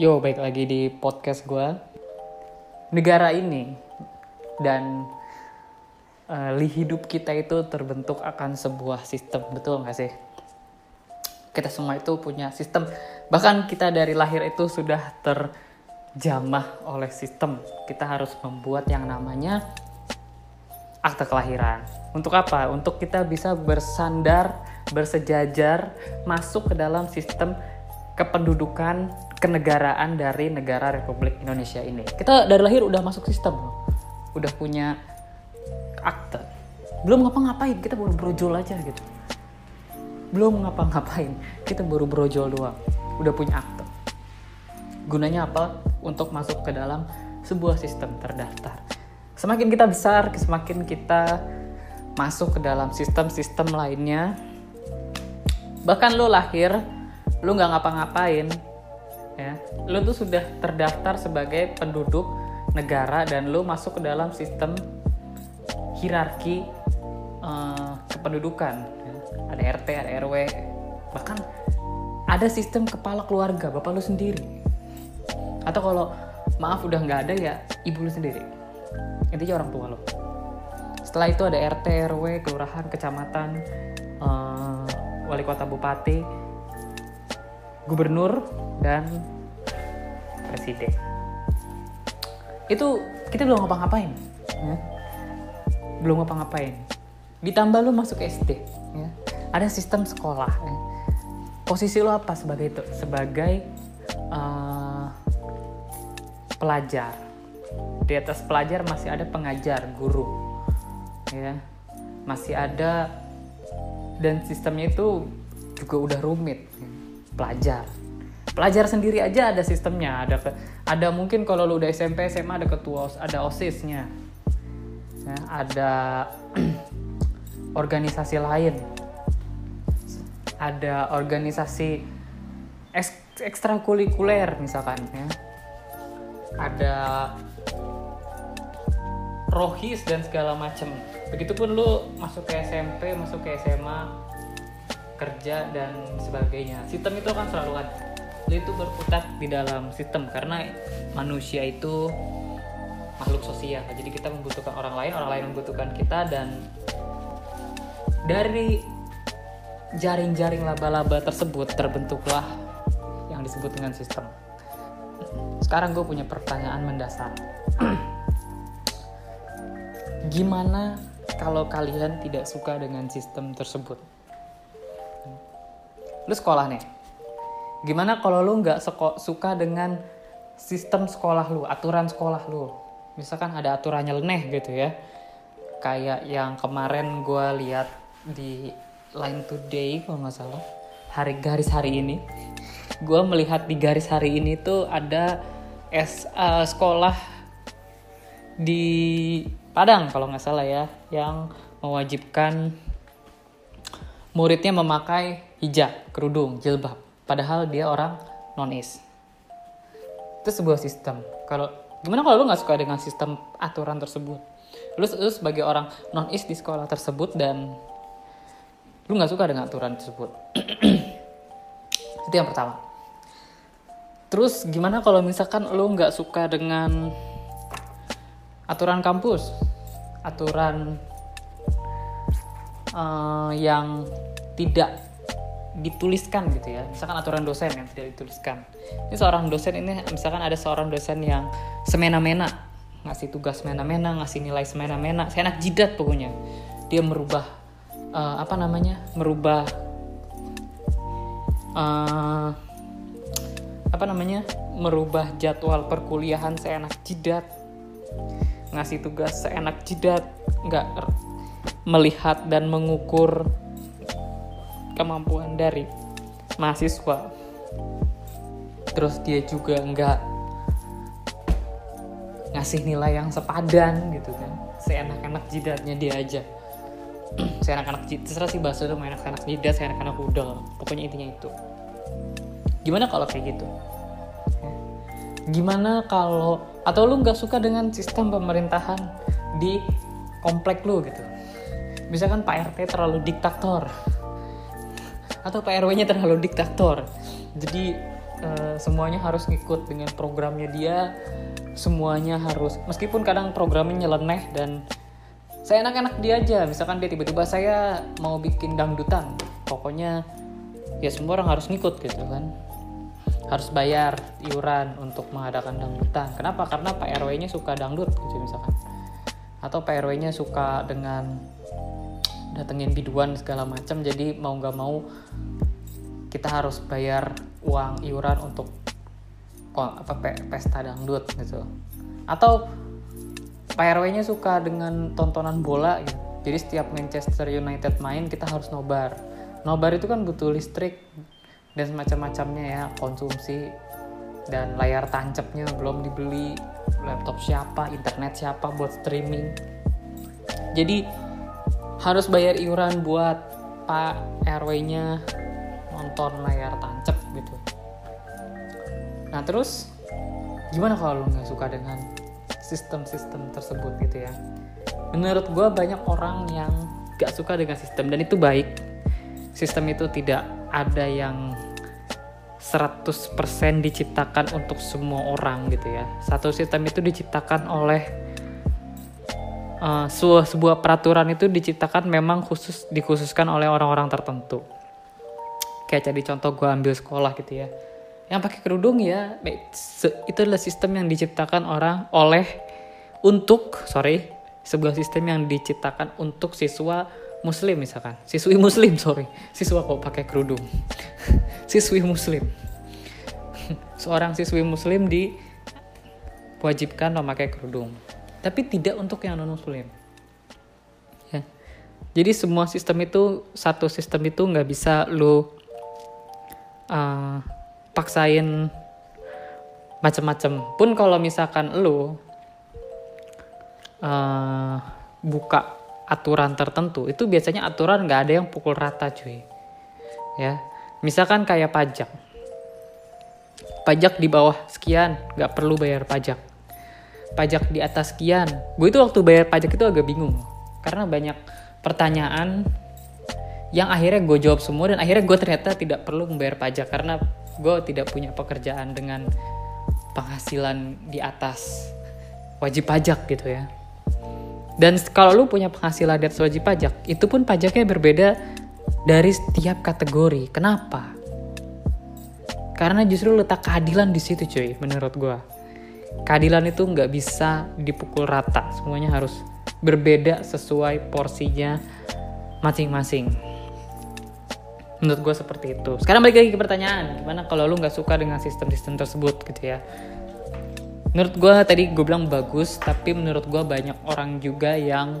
Yo, baik lagi di podcast gue. Negara ini dan uh, hidup kita itu terbentuk akan sebuah sistem, betul nggak sih? Kita semua itu punya sistem. Bahkan kita dari lahir itu sudah terjamah oleh sistem. Kita harus membuat yang namanya akte kelahiran. Untuk apa? Untuk kita bisa bersandar, bersejajar, masuk ke dalam sistem kependudukan kenegaraan dari negara Republik Indonesia ini. Kita dari lahir udah masuk sistem, udah punya akte. Belum ngapa-ngapain, kita baru brojol aja gitu. Belum ngapa-ngapain, kita baru brojol doang. Udah punya akte. Gunanya apa? Untuk masuk ke dalam sebuah sistem terdaftar. Semakin kita besar, semakin kita masuk ke dalam sistem-sistem lainnya. Bahkan lo lahir lu nggak ngapa-ngapain ya. Lu tuh sudah terdaftar sebagai penduduk negara dan lu masuk ke dalam sistem hierarki uh, kependudukan ya. ada RT ada RW bahkan ada sistem kepala keluarga bapak lu sendiri. Atau kalau maaf udah nggak ada ya ibu lu sendiri. Intinya orang tua lo setelah itu ada RT RW kelurahan kecamatan uh, wali kota bupati gubernur dan presiden itu kita belum ngapa-ngapain ya. belum ngapa-ngapain ditambah lu masuk SD ya. ada sistem sekolah ya. posisi lo apa sebagai itu sebagai uh, pelajar di atas pelajar masih ada pengajar guru ya masih ada dan sistemnya itu juga udah rumit ya pelajar. Pelajar sendiri aja ada sistemnya. Ada ada mungkin kalau lu udah SMP SMA ada ketua ada osisnya. Ya, ada organisasi lain. Ada organisasi ekstrakurikuler misalkan ya. Ada rohis dan segala macam begitupun lu masuk ke SMP masuk ke SMA kerja dan sebagainya. Sistem itu kan selalu ada. Itu berputar di dalam sistem karena manusia itu makhluk sosial. Jadi kita membutuhkan orang lain orang lain membutuhkan kita dan dari jaring-jaring laba-laba tersebut terbentuklah yang disebut dengan sistem. Sekarang gue punya pertanyaan mendasar. Gimana kalau kalian tidak suka dengan sistem tersebut lu sekolah nih. Gimana kalau lu nggak suka dengan sistem sekolah lu aturan sekolah lu? Misalkan ada aturannya leneh gitu ya. Kayak yang kemarin gue lihat di Line Today kalau nggak salah. Hari garis hari ini. Gue melihat di garis hari ini tuh ada es uh, sekolah di Padang kalau nggak salah ya yang mewajibkan muridnya memakai hijab, kerudung, jilbab. Padahal dia orang non-is. Itu sebuah sistem. Kalau gimana kalau lu nggak suka dengan sistem aturan tersebut? Lu, lu sebagai orang non-is di sekolah tersebut dan lu nggak suka dengan aturan tersebut. Itu yang pertama. Terus gimana kalau misalkan lu nggak suka dengan aturan kampus, aturan uh, yang tidak dituliskan gitu ya. Misalkan aturan dosen yang tidak dituliskan. Ini seorang dosen ini misalkan ada seorang dosen yang semena-mena ngasih tugas semena-mena ngasih nilai semena-mena seenak jidat pokoknya. Dia merubah uh, apa namanya? Merubah uh, apa namanya? Merubah jadwal perkuliahan seenak jidat. Ngasih tugas seenak jidat nggak melihat dan mengukur kemampuan dari mahasiswa. Terus dia juga nggak ngasih nilai yang sepadan gitu kan. Seenak-enak jidatnya dia aja. Seenak-enak jidat terserah sih bahasa itu enak-enak jidat seenak-enak udah pokoknya intinya itu. Gimana kalau kayak gitu? Gimana kalau atau lu nggak suka dengan sistem pemerintahan di komplek lu gitu? Misalkan Pak RT terlalu diktator atau Pak RW-nya terlalu diktator jadi uh, semuanya harus ngikut dengan programnya dia semuanya harus meskipun kadang programnya nyeleneh dan saya enak-enak dia aja misalkan dia tiba-tiba saya mau bikin dangdutan pokoknya ya semua orang harus ngikut gitu kan harus bayar iuran untuk mengadakan dangdutan. Kenapa? Karena Pak RW-nya suka dangdut gitu misalkan. Atau Pak RW-nya suka dengan datengin biduan segala macam jadi mau nggak mau kita harus bayar uang iuran untuk apa pesta dangdut gitu. Atau Pak RW-nya suka dengan tontonan bola gitu. Jadi setiap Manchester United main kita harus nobar. Nobar itu kan butuh listrik, dan semacam-macamnya ya konsumsi dan layar tancapnya belum dibeli laptop siapa internet siapa buat streaming jadi harus bayar iuran buat pak RW-nya nonton layar tancap gitu. Nah terus gimana kalau lo nggak suka dengan sistem-sistem tersebut gitu ya? Menurut gue banyak orang yang gak suka dengan sistem dan itu baik. Sistem itu tidak ada yang 100% diciptakan untuk semua orang gitu ya. Satu sistem itu diciptakan oleh uh, sebuah, peraturan itu diciptakan memang khusus dikhususkan oleh orang-orang tertentu. Kayak jadi contoh gue ambil sekolah gitu ya. Yang pakai kerudung ya, itu adalah sistem yang diciptakan orang oleh untuk sorry sebuah sistem yang diciptakan untuk siswa muslim misalkan. Siswi muslim sorry. Siswa kok pakai kerudung. Siswi muslim. Seorang siswi muslim diwajibkan memakai kerudung tapi tidak untuk yang non muslim ya. Jadi semua sistem itu satu sistem itu nggak bisa lu uh, paksain macam-macam pun kalau misalkan lu uh, buka aturan tertentu itu biasanya aturan nggak ada yang pukul rata cuy. Ya. Misalkan kayak pajak. Pajak di bawah sekian nggak perlu bayar pajak pajak di atas sekian gue itu waktu bayar pajak itu agak bingung karena banyak pertanyaan yang akhirnya gue jawab semua dan akhirnya gue ternyata tidak perlu membayar pajak karena gue tidak punya pekerjaan dengan penghasilan di atas wajib pajak gitu ya dan kalau lu punya penghasilan di atas wajib pajak, itu pun pajaknya berbeda dari setiap kategori. Kenapa? Karena justru letak keadilan di situ cuy, menurut gue. Keadilan itu nggak bisa dipukul rata, semuanya harus berbeda sesuai porsinya masing-masing. Menurut gue seperti itu. Sekarang balik lagi ke pertanyaan, gimana kalau lu nggak suka dengan sistem-sistem tersebut gitu ya? menurut gue tadi gue bilang bagus tapi menurut gue banyak orang juga yang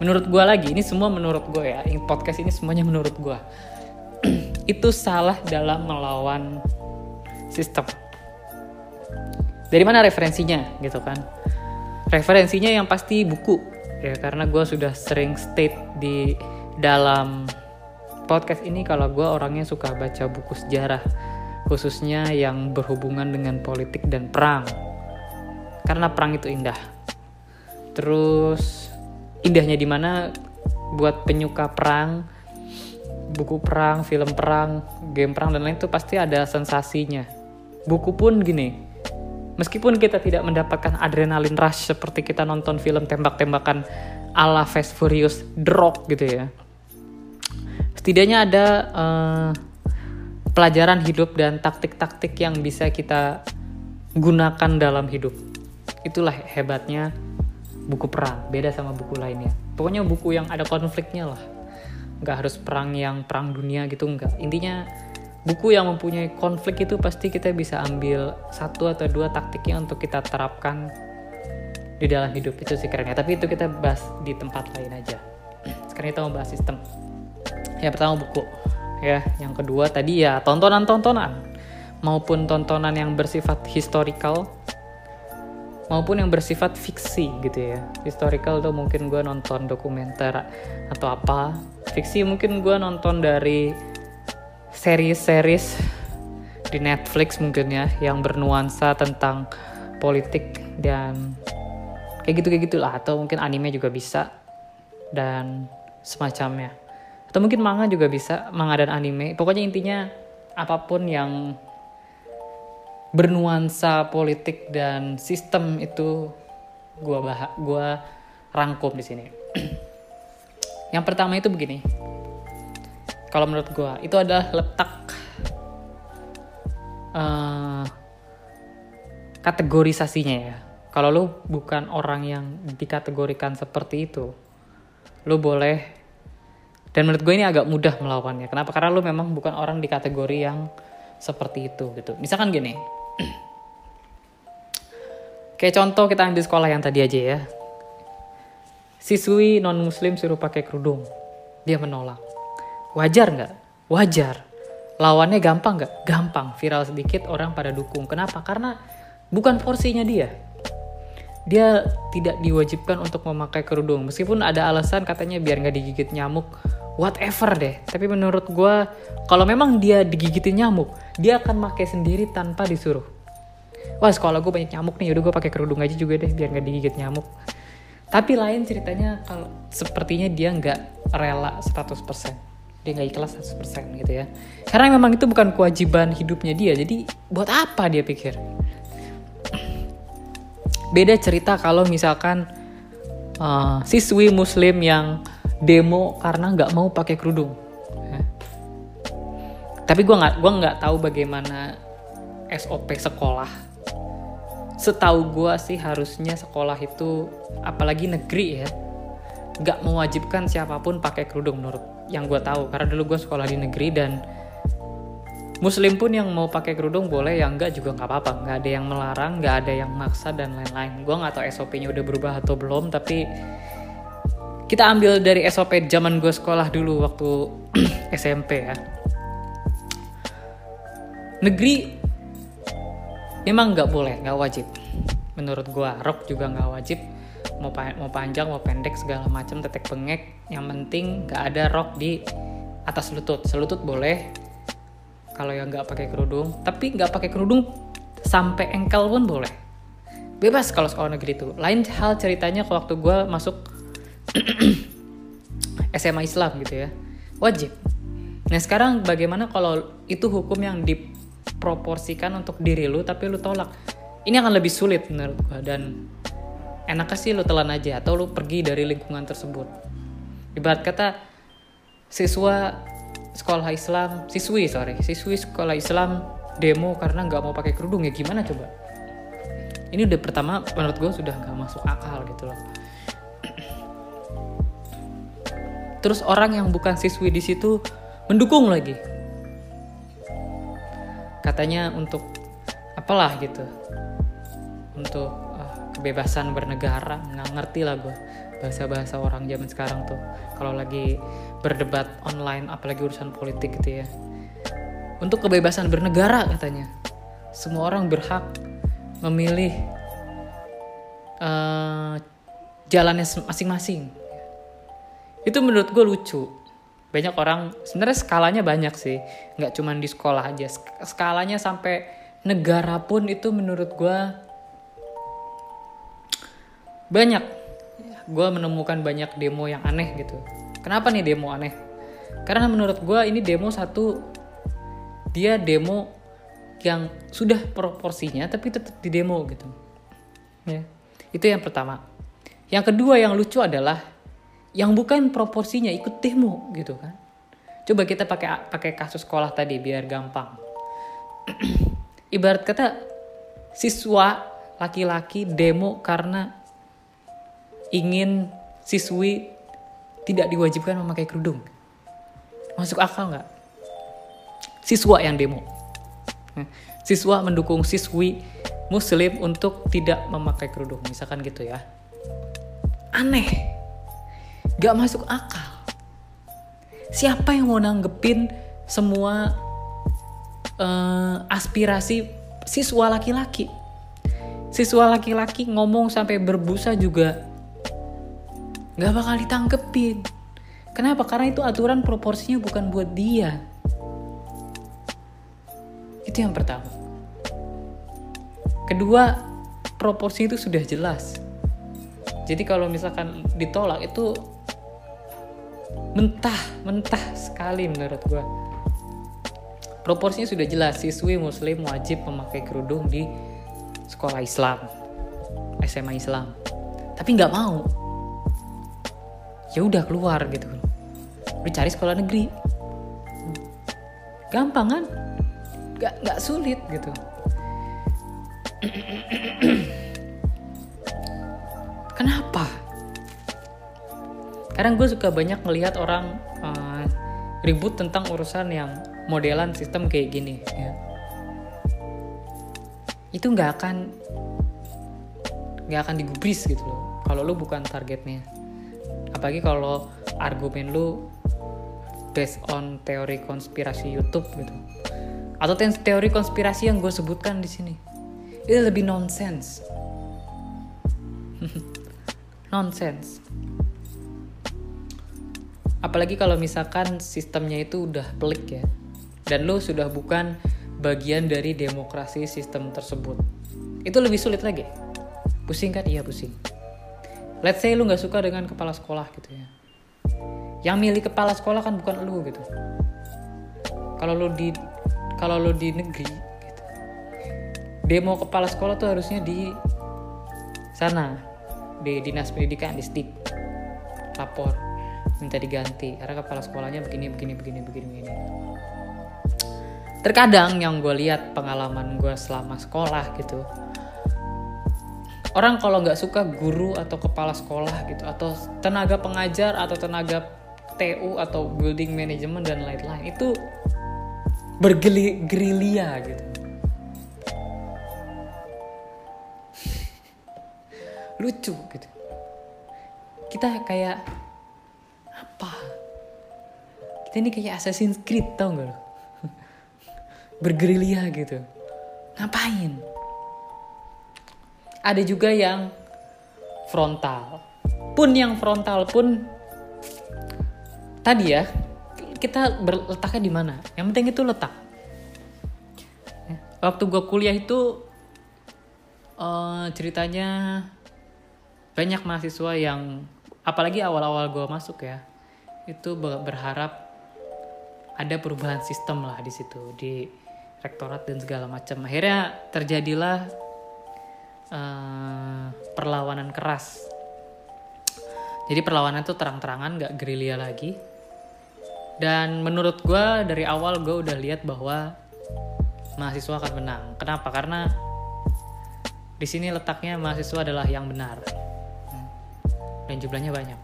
menurut gue lagi ini semua menurut gue ya podcast ini semuanya menurut gue itu salah dalam melawan sistem dari mana referensinya? Gitu kan. Referensinya yang pasti buku. Ya karena gue sudah sering state di dalam podcast ini kalau gue orangnya suka baca buku sejarah khususnya yang berhubungan dengan politik dan perang. Karena perang itu indah. Terus indahnya di mana? Buat penyuka perang buku perang film perang game perang dan lain itu pasti ada sensasinya. Buku pun gini meskipun kita tidak mendapatkan adrenalin rush seperti kita nonton film tembak-tembakan ala Fast Furious Rock gitu ya. Setidaknya ada uh, pelajaran hidup dan taktik-taktik yang bisa kita gunakan dalam hidup. Itulah hebatnya buku perang. Beda sama buku lainnya. Pokoknya buku yang ada konfliknya lah. Nggak harus perang yang perang dunia gitu nggak. Intinya buku yang mempunyai konflik itu pasti kita bisa ambil satu atau dua taktiknya untuk kita terapkan di dalam hidup. Itu sih kerennya. Tapi itu kita bahas di tempat lain aja. Sekarang kita mau bahas sistem. Yang pertama buku ya. Yang kedua tadi ya tontonan-tontonan. Maupun tontonan yang bersifat historical maupun yang bersifat fiksi gitu ya. Historical tuh mungkin gue nonton dokumenter atau apa. Fiksi mungkin gue nonton dari series-series di Netflix mungkin ya yang bernuansa tentang politik dan kayak gitu kayak gitulah atau mungkin anime juga bisa dan semacamnya atau mungkin manga juga bisa manga dan anime pokoknya intinya apa pun yang bernuansa politik dan sistem itu gua bah gua rangkum di sini. yang pertama itu begini. Kalau menurut gua itu adalah letak uh, kategorisasinya ya. Kalau lu bukan orang yang dikategorikan seperti itu, lu boleh dan menurut gue ini agak mudah melawannya. Kenapa? Karena lu memang bukan orang di kategori yang seperti itu gitu. Misalkan gini. Kayak contoh kita ambil sekolah yang tadi aja ya. Siswi non muslim suruh pakai kerudung. Dia menolak. Wajar nggak? Wajar. Lawannya gampang nggak? Gampang. Viral sedikit orang pada dukung. Kenapa? Karena bukan porsinya dia. Dia tidak diwajibkan untuk memakai kerudung. Meskipun ada alasan katanya biar nggak digigit nyamuk. Whatever deh. Tapi menurut gue, kalau memang dia digigitin nyamuk, dia akan pakai sendiri tanpa disuruh. Wah sekolah gue banyak nyamuk nih, udah gue pakai kerudung aja juga deh biar nggak digigit nyamuk. Tapi lain ceritanya kalau sepertinya dia nggak rela 100% dia nggak ikhlas 100% gitu ya. Karena memang itu bukan kewajiban hidupnya dia jadi buat apa dia pikir? Beda cerita kalau misalkan uh, siswi muslim yang demo karena nggak mau pakai kerudung. Ya. tapi gue nggak gua nggak tahu bagaimana SOP sekolah. Setahu gue sih harusnya sekolah itu apalagi negeri ya nggak mewajibkan siapa pun pakai kerudung menurut yang gue tahu karena dulu gue sekolah di negeri dan Muslim pun yang mau pakai kerudung boleh, yang enggak juga nggak apa-apa. Nggak ada yang melarang, nggak ada yang maksa dan lain-lain. Gue nggak tahu SOP-nya udah berubah atau belum, tapi kita ambil dari SOP zaman gue sekolah dulu waktu SMP ya. Negeri memang nggak boleh, nggak wajib. Menurut gue, rok juga nggak wajib mau pa mau panjang mau pendek segala macam tetek bengek yang penting nggak ada rok di atas lutut. Selutut boleh kalau yang nggak pakai kerudung. Tapi nggak pakai kerudung sampai engkel pun boleh. Bebas kalau sekolah negeri itu. Lain hal ceritanya waktu gue masuk SMA Islam gitu ya. Wajib. Nah sekarang bagaimana kalau itu hukum yang diproporsikan untuk diri lu tapi lu tolak? Ini akan lebih sulit menurut gue dan enaknya sih lu telan aja atau lu pergi dari lingkungan tersebut. Ibarat kata siswa sekolah Islam siswi sorry siswi sekolah Islam demo karena nggak mau pakai kerudung ya gimana coba? Ini udah pertama menurut gue sudah nggak masuk akal gitu loh. Terus orang yang bukan siswi di situ mendukung lagi. Katanya untuk apalah gitu. Untuk kebebasan bernegara nggak ngerti lah gue bahasa-bahasa orang zaman sekarang tuh. Kalau lagi berdebat online apalagi urusan politik gitu ya. Untuk kebebasan bernegara katanya. Semua orang berhak memilih uh, jalannya masing-masing. Itu menurut gue lucu. Banyak orang sebenarnya skalanya banyak sih. Nggak cuma di sekolah aja. Skalanya sampai negara pun itu menurut gue banyak. Gue menemukan banyak demo yang aneh gitu. Kenapa nih demo aneh? Karena menurut gue ini demo satu dia demo yang sudah proporsinya tapi tetap di demo gitu. Ya. Itu yang pertama. Yang kedua yang lucu adalah yang bukan proporsinya ikut demo gitu kan. Coba kita pakai pakai kasus sekolah tadi biar gampang. Ibarat kata siswa laki-laki demo karena ingin siswi tidak diwajibkan memakai kerudung. Masuk akal nggak? Siswa yang demo. Siswa mendukung siswi muslim untuk tidak memakai kerudung. Misalkan gitu ya. Aneh. Gak masuk akal. Siapa yang mau nanggepin semua uh, aspirasi siswa laki-laki? Siswa laki-laki ngomong sampai berbusa juga nggak bakal ditangkepin. Kenapa? Karena itu aturan proporsinya bukan buat dia. Itu yang pertama. Kedua, proporsi itu sudah jelas. Jadi kalau misalkan ditolak itu mentah, mentah sekali menurut gue. proporsinya sudah jelas siswi muslim wajib memakai kerudung di sekolah Islam SMA Islam tapi nggak mau ya udah keluar gitu. Udah cari sekolah negeri. Gampang kan? Nggak nggak sulit gitu. Kenapa? Kadang gue suka banyak melihat orang uh, ribut tentang urusan yang modelan sistem kayak gini ya. itu nggak akan nggak akan digubris gitu loh. Kalau lu bukan targetnya apalagi kalau argumen lu based on teori konspirasi YouTube gitu. Atau teori konspirasi yang gue sebutkan di sini. Itu lebih nonsense. Nonsense. Apalagi kalau misalkan sistemnya itu udah pelik ya dan lo sudah bukan bagian dari demokrasi sistem tersebut. Itu lebih sulit lagi. Pusing kan? Iya pusing let's say lu nggak suka dengan kepala sekolah gitu ya. Yang milih kepala sekolah kan bukan lu gitu. Kalau lu di kalau lu di negeri gitu. Demo kepala sekolah tuh harusnya di sana. Di dinas pendidikan di stik lapor minta diganti. Karena kepala sekolahnya begini begini begini begini begini. Terkadang yang gue lihat pengalaman gue selama sekolah gitu orang kalau nggak suka guru atau kepala sekolah gitu atau tenaga pengajar atau tenaga TU atau building management dan lain-lain itu bergerilya gitu. Lucu gitu. Kita kayak apa? Kita ini kayak Assassin's Creed tau gak lo bergerilya gitu. Ngapain ada juga yang frontal. Pun yang frontal pun tadi ya kita berletaknya di mana? Yang penting itu letak. Waktu gue kuliah itu uh, ceritanya banyak mahasiswa yang apalagi awal-awal gue masuk ya itu berharap ada perubahan sistem lah di situ di rektorat dan segala macam. Akhirnya terjadilah uh, perlawanan keras. Jadi perlawanan itu terang-terangan gak gerilya lagi. Dan menurut gue dari awal gue udah lihat bahwa mahasiswa akan menang. Kenapa? Karena di sini letaknya mahasiswa adalah yang benar. Dan jumlahnya banyak.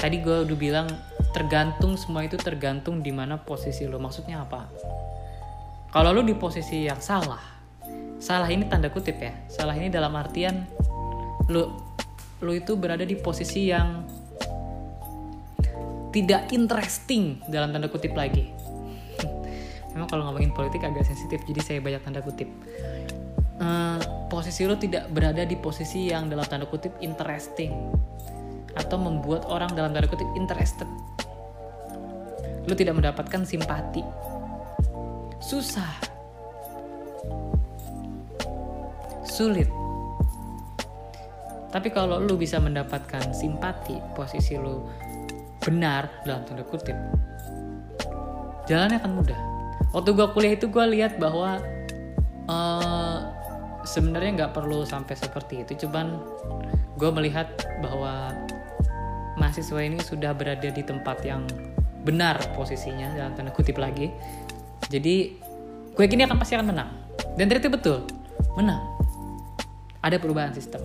Tadi gue udah bilang tergantung semua itu tergantung di mana posisi lo. Maksudnya apa? Kalau lo di posisi yang salah salah ini tanda kutip ya. Salah ini dalam artian lo lo itu berada di posisi yang tidak interesting dalam tanda kutip lagi. Memang kalau ngomongin politik agak sensitif jadi saya banyak tanda kutip. Uh, posisi lo tidak berada di posisi yang dalam tanda kutip interesting atau membuat orang dalam tanda kutip interested. Lo tidak mendapatkan simpati. Susah sulit. Tapi kalau lo bisa mendapatkan simpati posisi lo benar dalam tanda kutip jalannya akan mudah. Waktu gue kuliah itu gue lihat bahwa uh, sebenarnya nggak perlu sampai seperti itu. Cuman gue melihat bahwa mahasiswa ini sudah berada di tempat yang benar posisinya dalam tanda kutip lagi. Jadi gue yakin akan pasti akan menang. Dan ternyata betul menang ada perubahan sistem.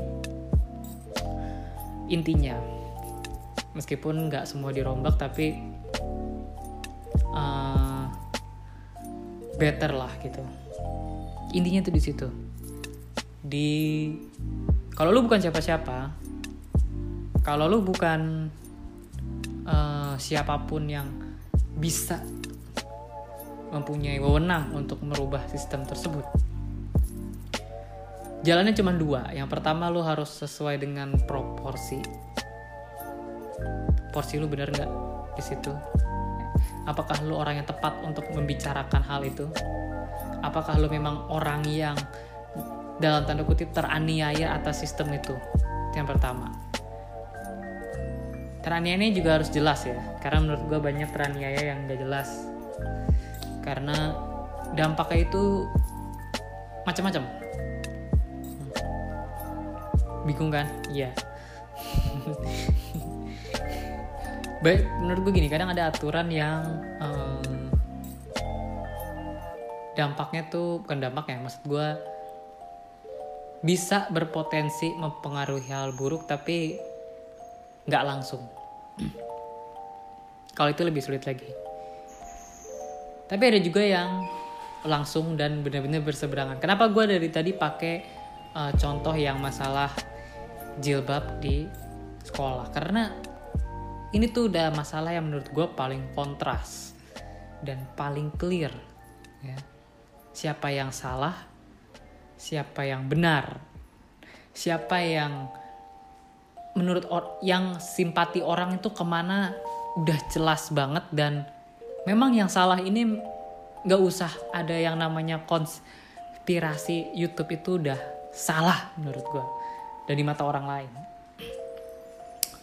Intinya meskipun nggak semua dirombak tapi uh, better lah gitu. Intinya tuh di situ. Di kalau lu bukan siapa-siapa kalau lu bukan uh, siapa pun yang bisa mempunyai wewenang untuk merubah sistem tersebut jalannya cuma dua. Yang pertama lu harus sesuai dengan proporsi. Porsi lu bener nggak di situ? Apakah lu orang yang tepat untuk membicarakan hal itu? Apakah lu memang orang yang dalam tanda kutip teraniaya atas sistem itu? Itu yang pertama. Teraniaya ini juga harus jelas ya karena menurut gue banyak teraniaya yang gak jelas. Karena dampaknya itu macam-macam bingung kan? Iya. Baik menurut gue gini kadang ada aturan yang um, dampaknya tuh bukan dampaknya maksud gue bisa berpotensi mempengaruhi hal buruk tapi nggak langsung. Kalau itu lebih sulit lagi. Tapi ada juga yang langsung dan benar-benar berseberangan. Kenapa gue dari tadi pakai uh, contoh yang masalah jilbab di sekolah. Karena ini tuh udah masalah yang menurut gue paling kontras dan paling clear ya. Siapa yang salah, siapa yang benar, siapa yang menurut or yang simpati orang itu ke mana udah jelas banget dan memang yang salah ini nggak usah ada yang namanya konspirasi YouTube itu udah salah menurut gue dari mata orang lain.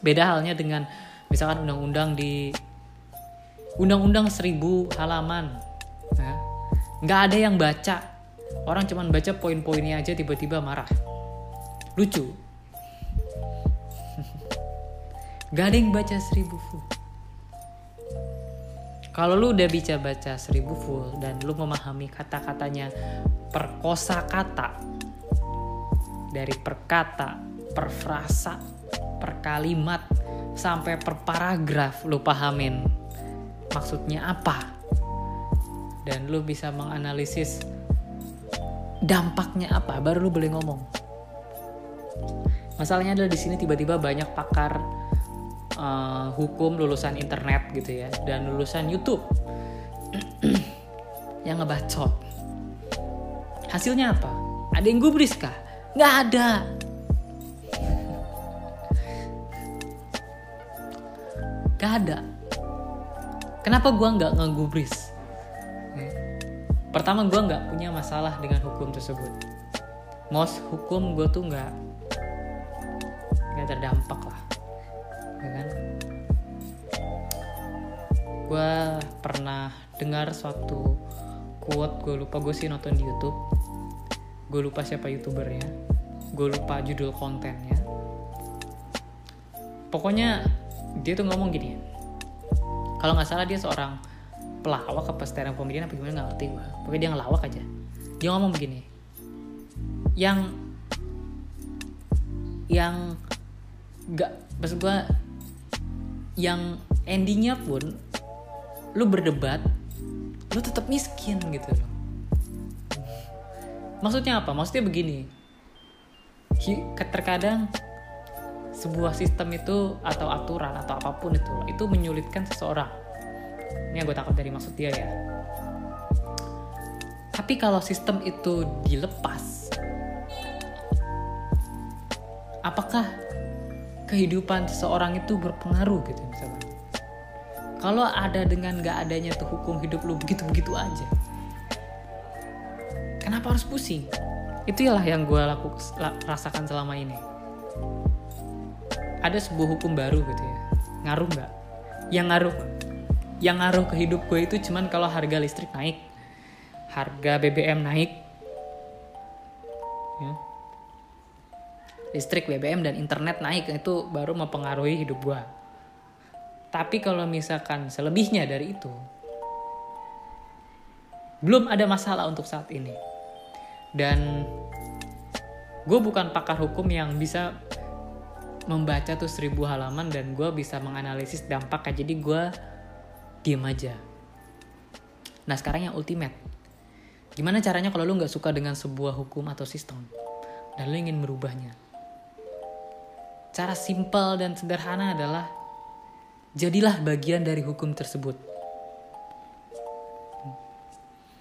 Beda halnya dengan misalkan undang-undang di undang-undang seribu halaman. Ya. Nggak ada yang baca. Orang cuman baca poin-poinnya aja tiba-tiba marah. Lucu. Gak ada yang baca seribu full. Kalau lu udah bisa baca seribu full dan lu memahami kata-katanya perkosa kata dari perkata per frasa per kalimat sampai per paragraf lu pahamin. Maksudnya apa? Dan lu bisa menganalisis dampaknya apa? Baru lu boleh ngomong. Masalahnya adalah di sini tiba-tiba banyak pakar uh, hukum lulusan internet gitu ya dan lulusan YouTube yang ngebacot. Hasilnya apa? Ada yang gubris kah nggak ada. Nggak ada. Kenapa gua nggak ngegubris? Pertama gue nggak punya masalah dengan hukum tersebut. Most hukum gue tuh nggak nggak terdampak lah. Ya kan? Gue pernah dengar suatu quote gue lupa gue sih nonton di YouTube gue lupa siapa youtubernya. Gue lupa judul kontennya. Pokoknya dia tuh ngomong gini. Kalau nggak salah dia seorang pelawak apa stand up comedian apa gimana nggak ngerti gue pokoknya dia ngelawak aja. Dia ngomong begini. Yang yang nggak maksud gue yang endingnya pun lu berdebat lu tetap miskin gitu loh maksudnya apa? Maksudnya begini. Terkadang sebuah sistem itu atau aturan atau apa pun itu itu menyulitkan seseorang. Ini yang gue takut dari maksud dia ya. Tapi kalau sistem itu dilepas apakah kehidupan seseorang itu berpengaruh gitu misalnya? Kalau ada dengan gak adanya tuh hukum hidup lu begitu-begitu aja kenapa harus pusing? Itulah yang gue laku, rasakan selama ini. Ada sebuah hukum baru gitu ya. Ngaruh nggak? Yang ngaruh yang ngaruh ke hidup gue itu cuman kalau harga listrik naik harga BBM naik ya. listrik BBM dan internet naik itu baru mempengaruhi hidup gue tapi kalau misalkan selebihnya dari itu belum ada masalah untuk saat ini dan gue bukan pakar hukum yang bisa membaca tuh seribu halaman dan gue bisa menganalisis dampaknya. Jadi gue diem aja. Nah sekarang yang ultimate. Gimana caranya kalau lu nggak suka dengan sebuah hukum atau sistem? Dan lu ingin merubahnya? Cara simpel dan sederhana adalah jadilah bagian dari hukum tersebut.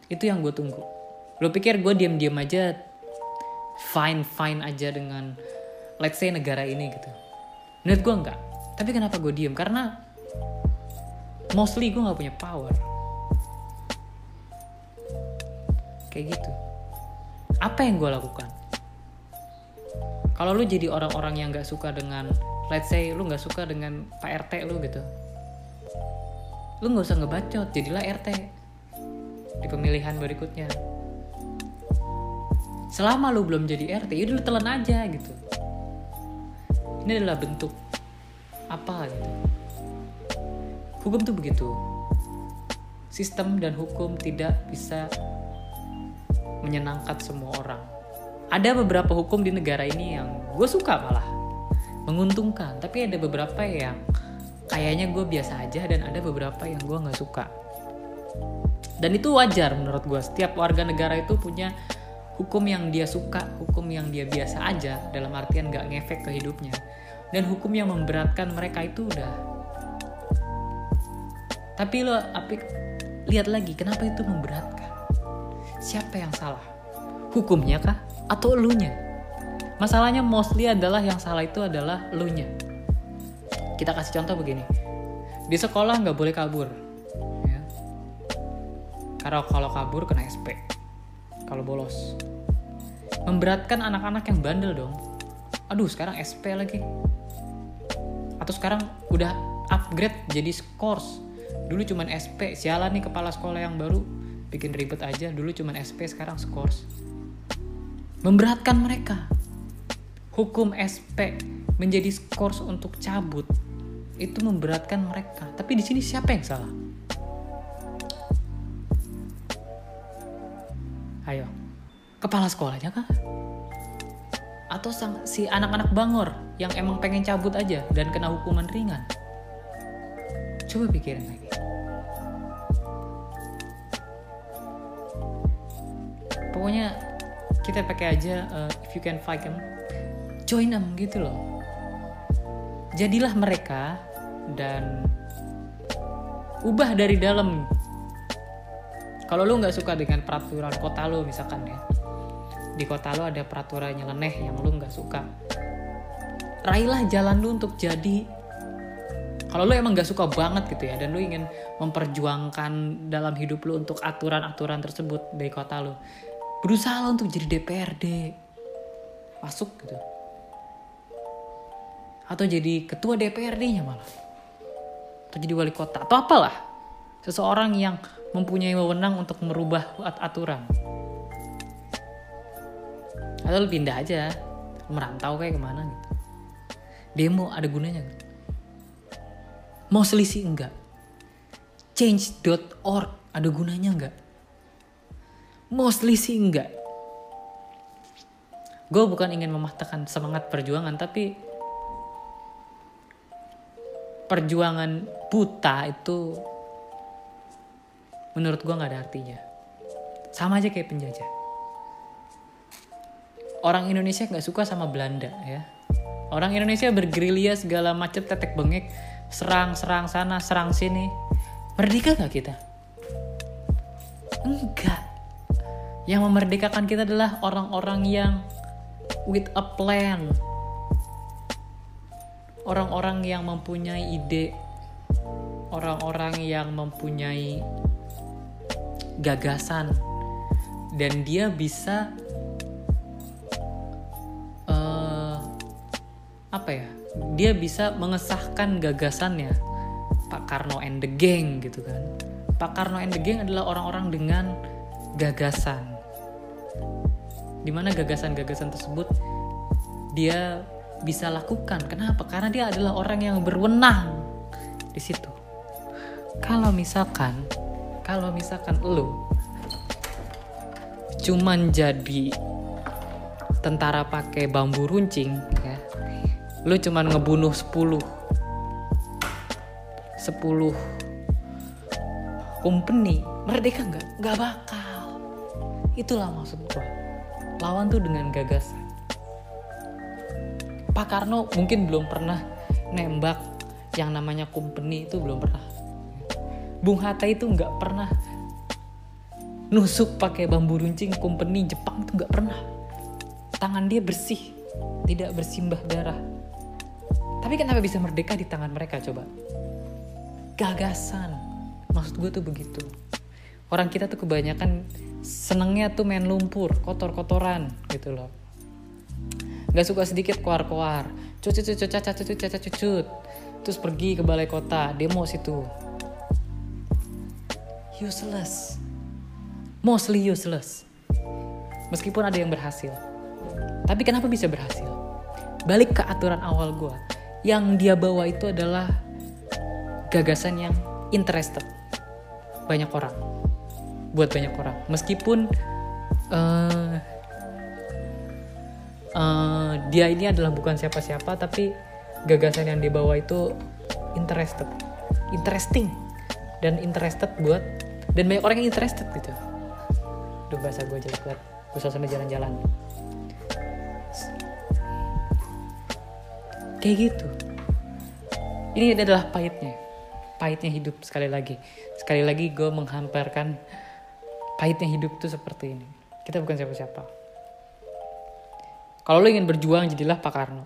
Itu yang gue tunggu lo pikir gue diam-diam aja fine fine aja dengan let's say negara ini gitu. Menurut gue enggak. Tapi kenapa gue diem? Karena mostly gue nggak punya power. Kayak gitu. Apa yang gue lakukan? Kalau lu jadi orang-orang yang nggak suka dengan let's say lu nggak suka dengan pak rt lu gitu lu nggak usah ngebacot jadilah rt di pemilihan berikutnya selama lu belum jadi RT udah lu telan aja gitu. Ini adalah bentuk apa gitu. Hukum tuh begitu. Sistem dan hukum tidak bisa menyenangkan semua orang. Ada beberapa hukum di negara ini yang gue suka malah. Menguntungkan. Tapi ada beberapa yang kayaknya gue biasa aja dan ada beberapa yang gue nggak suka. Dan itu wajar menurut gue setiap warga negara itu punya hukum yang dia suka hukum yang dia biasa aja dalam artian nggak ngefek ke hidupnya. Dan hukum yang memberatkan mereka itu udah. Tapi lo apik lihat lagi kenapa itu memberatkan? Siapa yang salah? Hukumnya kah? Atau elunya? Masalahnya mostly adalah yang salah itu adalah elunya. Kita kasih contoh begini. Di sekolah nggak boleh kabur ya. karena kalau kabur kena SP kalau bolos. Memberatkan anak-anak yang bandel dong. Aduh sekarang SP lagi. Atau sekarang udah upgrade jadi scores. Dulu cuman SP sialan nih kepala sekolah yang baru. Bikin ribet aja dulu cuman SP sekarang scores. Memberatkan mereka. Hukum SP menjadi scores untuk cabut. Itu memberatkan mereka. Tapi di sini siapa yang salah ayo. Kepala sekolahnya kah? Atau sang, si anak-anak bangor yang emang pengen cabut aja dan kena hukuman ringan? Coba pikirin lagi. Pokoknya kita pakai aja uh, if you can fight them join them gitu loh. Jadilah mereka dan ubah dari dalam kalau lu nggak suka dengan peraturan kota lu misalkan ya di kota lo ada peraturan nyeleneh yang lu nggak suka raihlah jalan lu untuk jadi kalau lu emang nggak suka banget gitu ya dan lu ingin memperjuangkan dalam hidup lu untuk aturan-aturan tersebut dari kota lu berusaha lo untuk jadi DPRD masuk gitu. Atau jadi ketua DPRD-nya malah. Atau jadi wali kota. Atau apalah. Seseorang yang mempunyai wewenang untuk merubah aturan. Atau lu pindah aja merantau kayak ke mana gitu. Demo ada gunanya gak? mau selisih enggak change.org ada gunanya enggak mau selisih enggak gue bukan ingin mematahkan semangat perjuangan tapi perjuangan buta itu menurut gue nggak ada artinya sama aja kayak penjajah orang Indonesia nggak suka sama Belanda ya. Orang Indonesia bergerilya segala macam tetek bengek, serang serang sana serang sini. Merdeka nggak kita? Enggak. Yang memerdekakan kita adalah orang-orang yang with a plan. Orang-orang yang mempunyai ide, orang-orang yang mempunyai gagasan, dan dia bisa apa ya? Dia bisa mengesahkan gagasannya. Pak Karno and the Gang gitu kan. Pak Karno and the Gang adalah orang-orang dengan gagasan. Di mana gagasan-gagasan tersebut dia bisa lakukan. Kenapa? Karena dia adalah orang yang berwenang di situ. Kalau misalkan kalau misalkan lo cuman jadi tentara pakai bambu runcing ya lu cuman ngebunuh 10 10 company merdeka nggak? Nggak bakal. Itulah maksud gua. Lawan tuh dengan gagasan. Pak Karno mungkin belum pernah nembak yang namanya company itu belum pernah Bung Hatta itu nggak pernah nusuk pakai bambu runcing company Jepang itu nggak pernah tangan dia bersih tidak bersimbah darah tapi kenapa bisa merdeka di tangan mereka coba? Gagasan. Maksud gue tuh begitu. Orang kita tuh kebanyakan senengnya tuh main lumpur, kotor-kotoran gitu loh. Gak suka sedikit keluar-keluar. Cucut, cucut, cacat, cucut, cacat, cucut. Terus pergi ke balai kota, demo situ. Useless. mostly useless. Meskipun ada yang berhasil. Tapi kenapa bisa berhasil? Balik ke aturan awal gue. Yang dia bawa itu adalah gagasan yang interested. Banyak orang. Buat banyak orang. Meskipun uh, uh, dia ini adalah bukan siapa-siapa, tapi gagasan yang dibawa itu interested. Interesting. Dan interested buat dan banyak orang yang interested gitu. Duh bahasa gue jelek banget gue sambil jalan-jalan. Kayak gitu. Ini adalah pahitnya. Pahitnya hidup sekali lagi. Sekali lagi gue menghamparkan pahitnya hidup tuh seperti ini. Kita bukan siapa-siapa. Kalau lo ingin berjuang jadilah Pak Karno.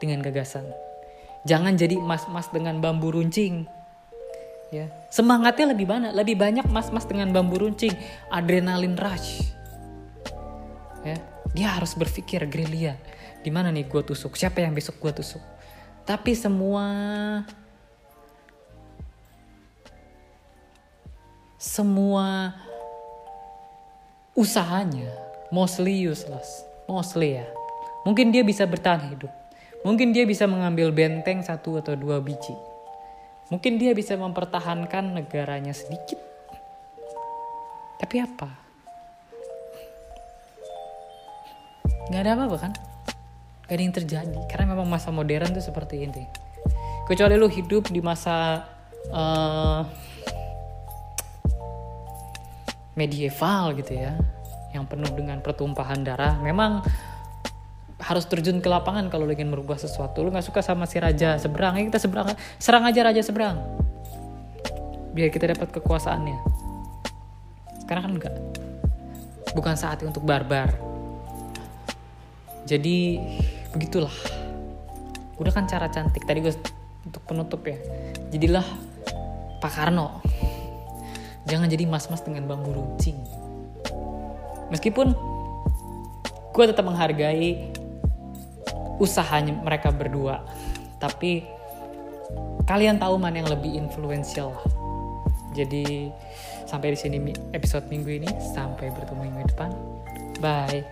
Dengan gagasan. Jangan jadi mas-mas dengan bambu runcing ya. Semangatnya lebih banyak lebih banyak mas-mas dengan bambu runcing adrenalin rush. Ya. Dia harus berpikir gerilya. Di mana nih gue tusuk? Siapa yang besok gue tusuk? Tapi semua semua usahanya mostly useless. Mostly ya. Mungkin dia bisa bertahan hidup. Mungkin dia bisa mengambil benteng satu atau dua biji Mungkin dia bisa mempertahankan negaranya sedikit. Tapi apa? Gak ada apa-apa kan? Gak ada yang terjadi. Karena memang masa modern tuh seperti ini. Kecuali lu hidup di masa uh, medieval gitu ya. Yang penuh dengan pertumpahan darah. Memang harus terjun ke lapangan kalau lo ingin merubah sesuatu. Lo nggak suka sama si raja seberang ya kita seberang serang aja raja seberang. Biar kita dapat kekuasaannya. Sekarang kan enggak bukan saatnya untuk barbar. Jadi begitulah. Udah kan cara cantik tadi gue untuk penutup ya. Jadilah Pak Karno. Jangan jadi mas-mas dengan bambu runcing. Meskipun gue tetap menghargai usahanya mereka berdua. Tapi kalian tahu mana yang lebih influential jadi sampai di sini episode minggu ini. Sampai bertemu minggu depan. Bye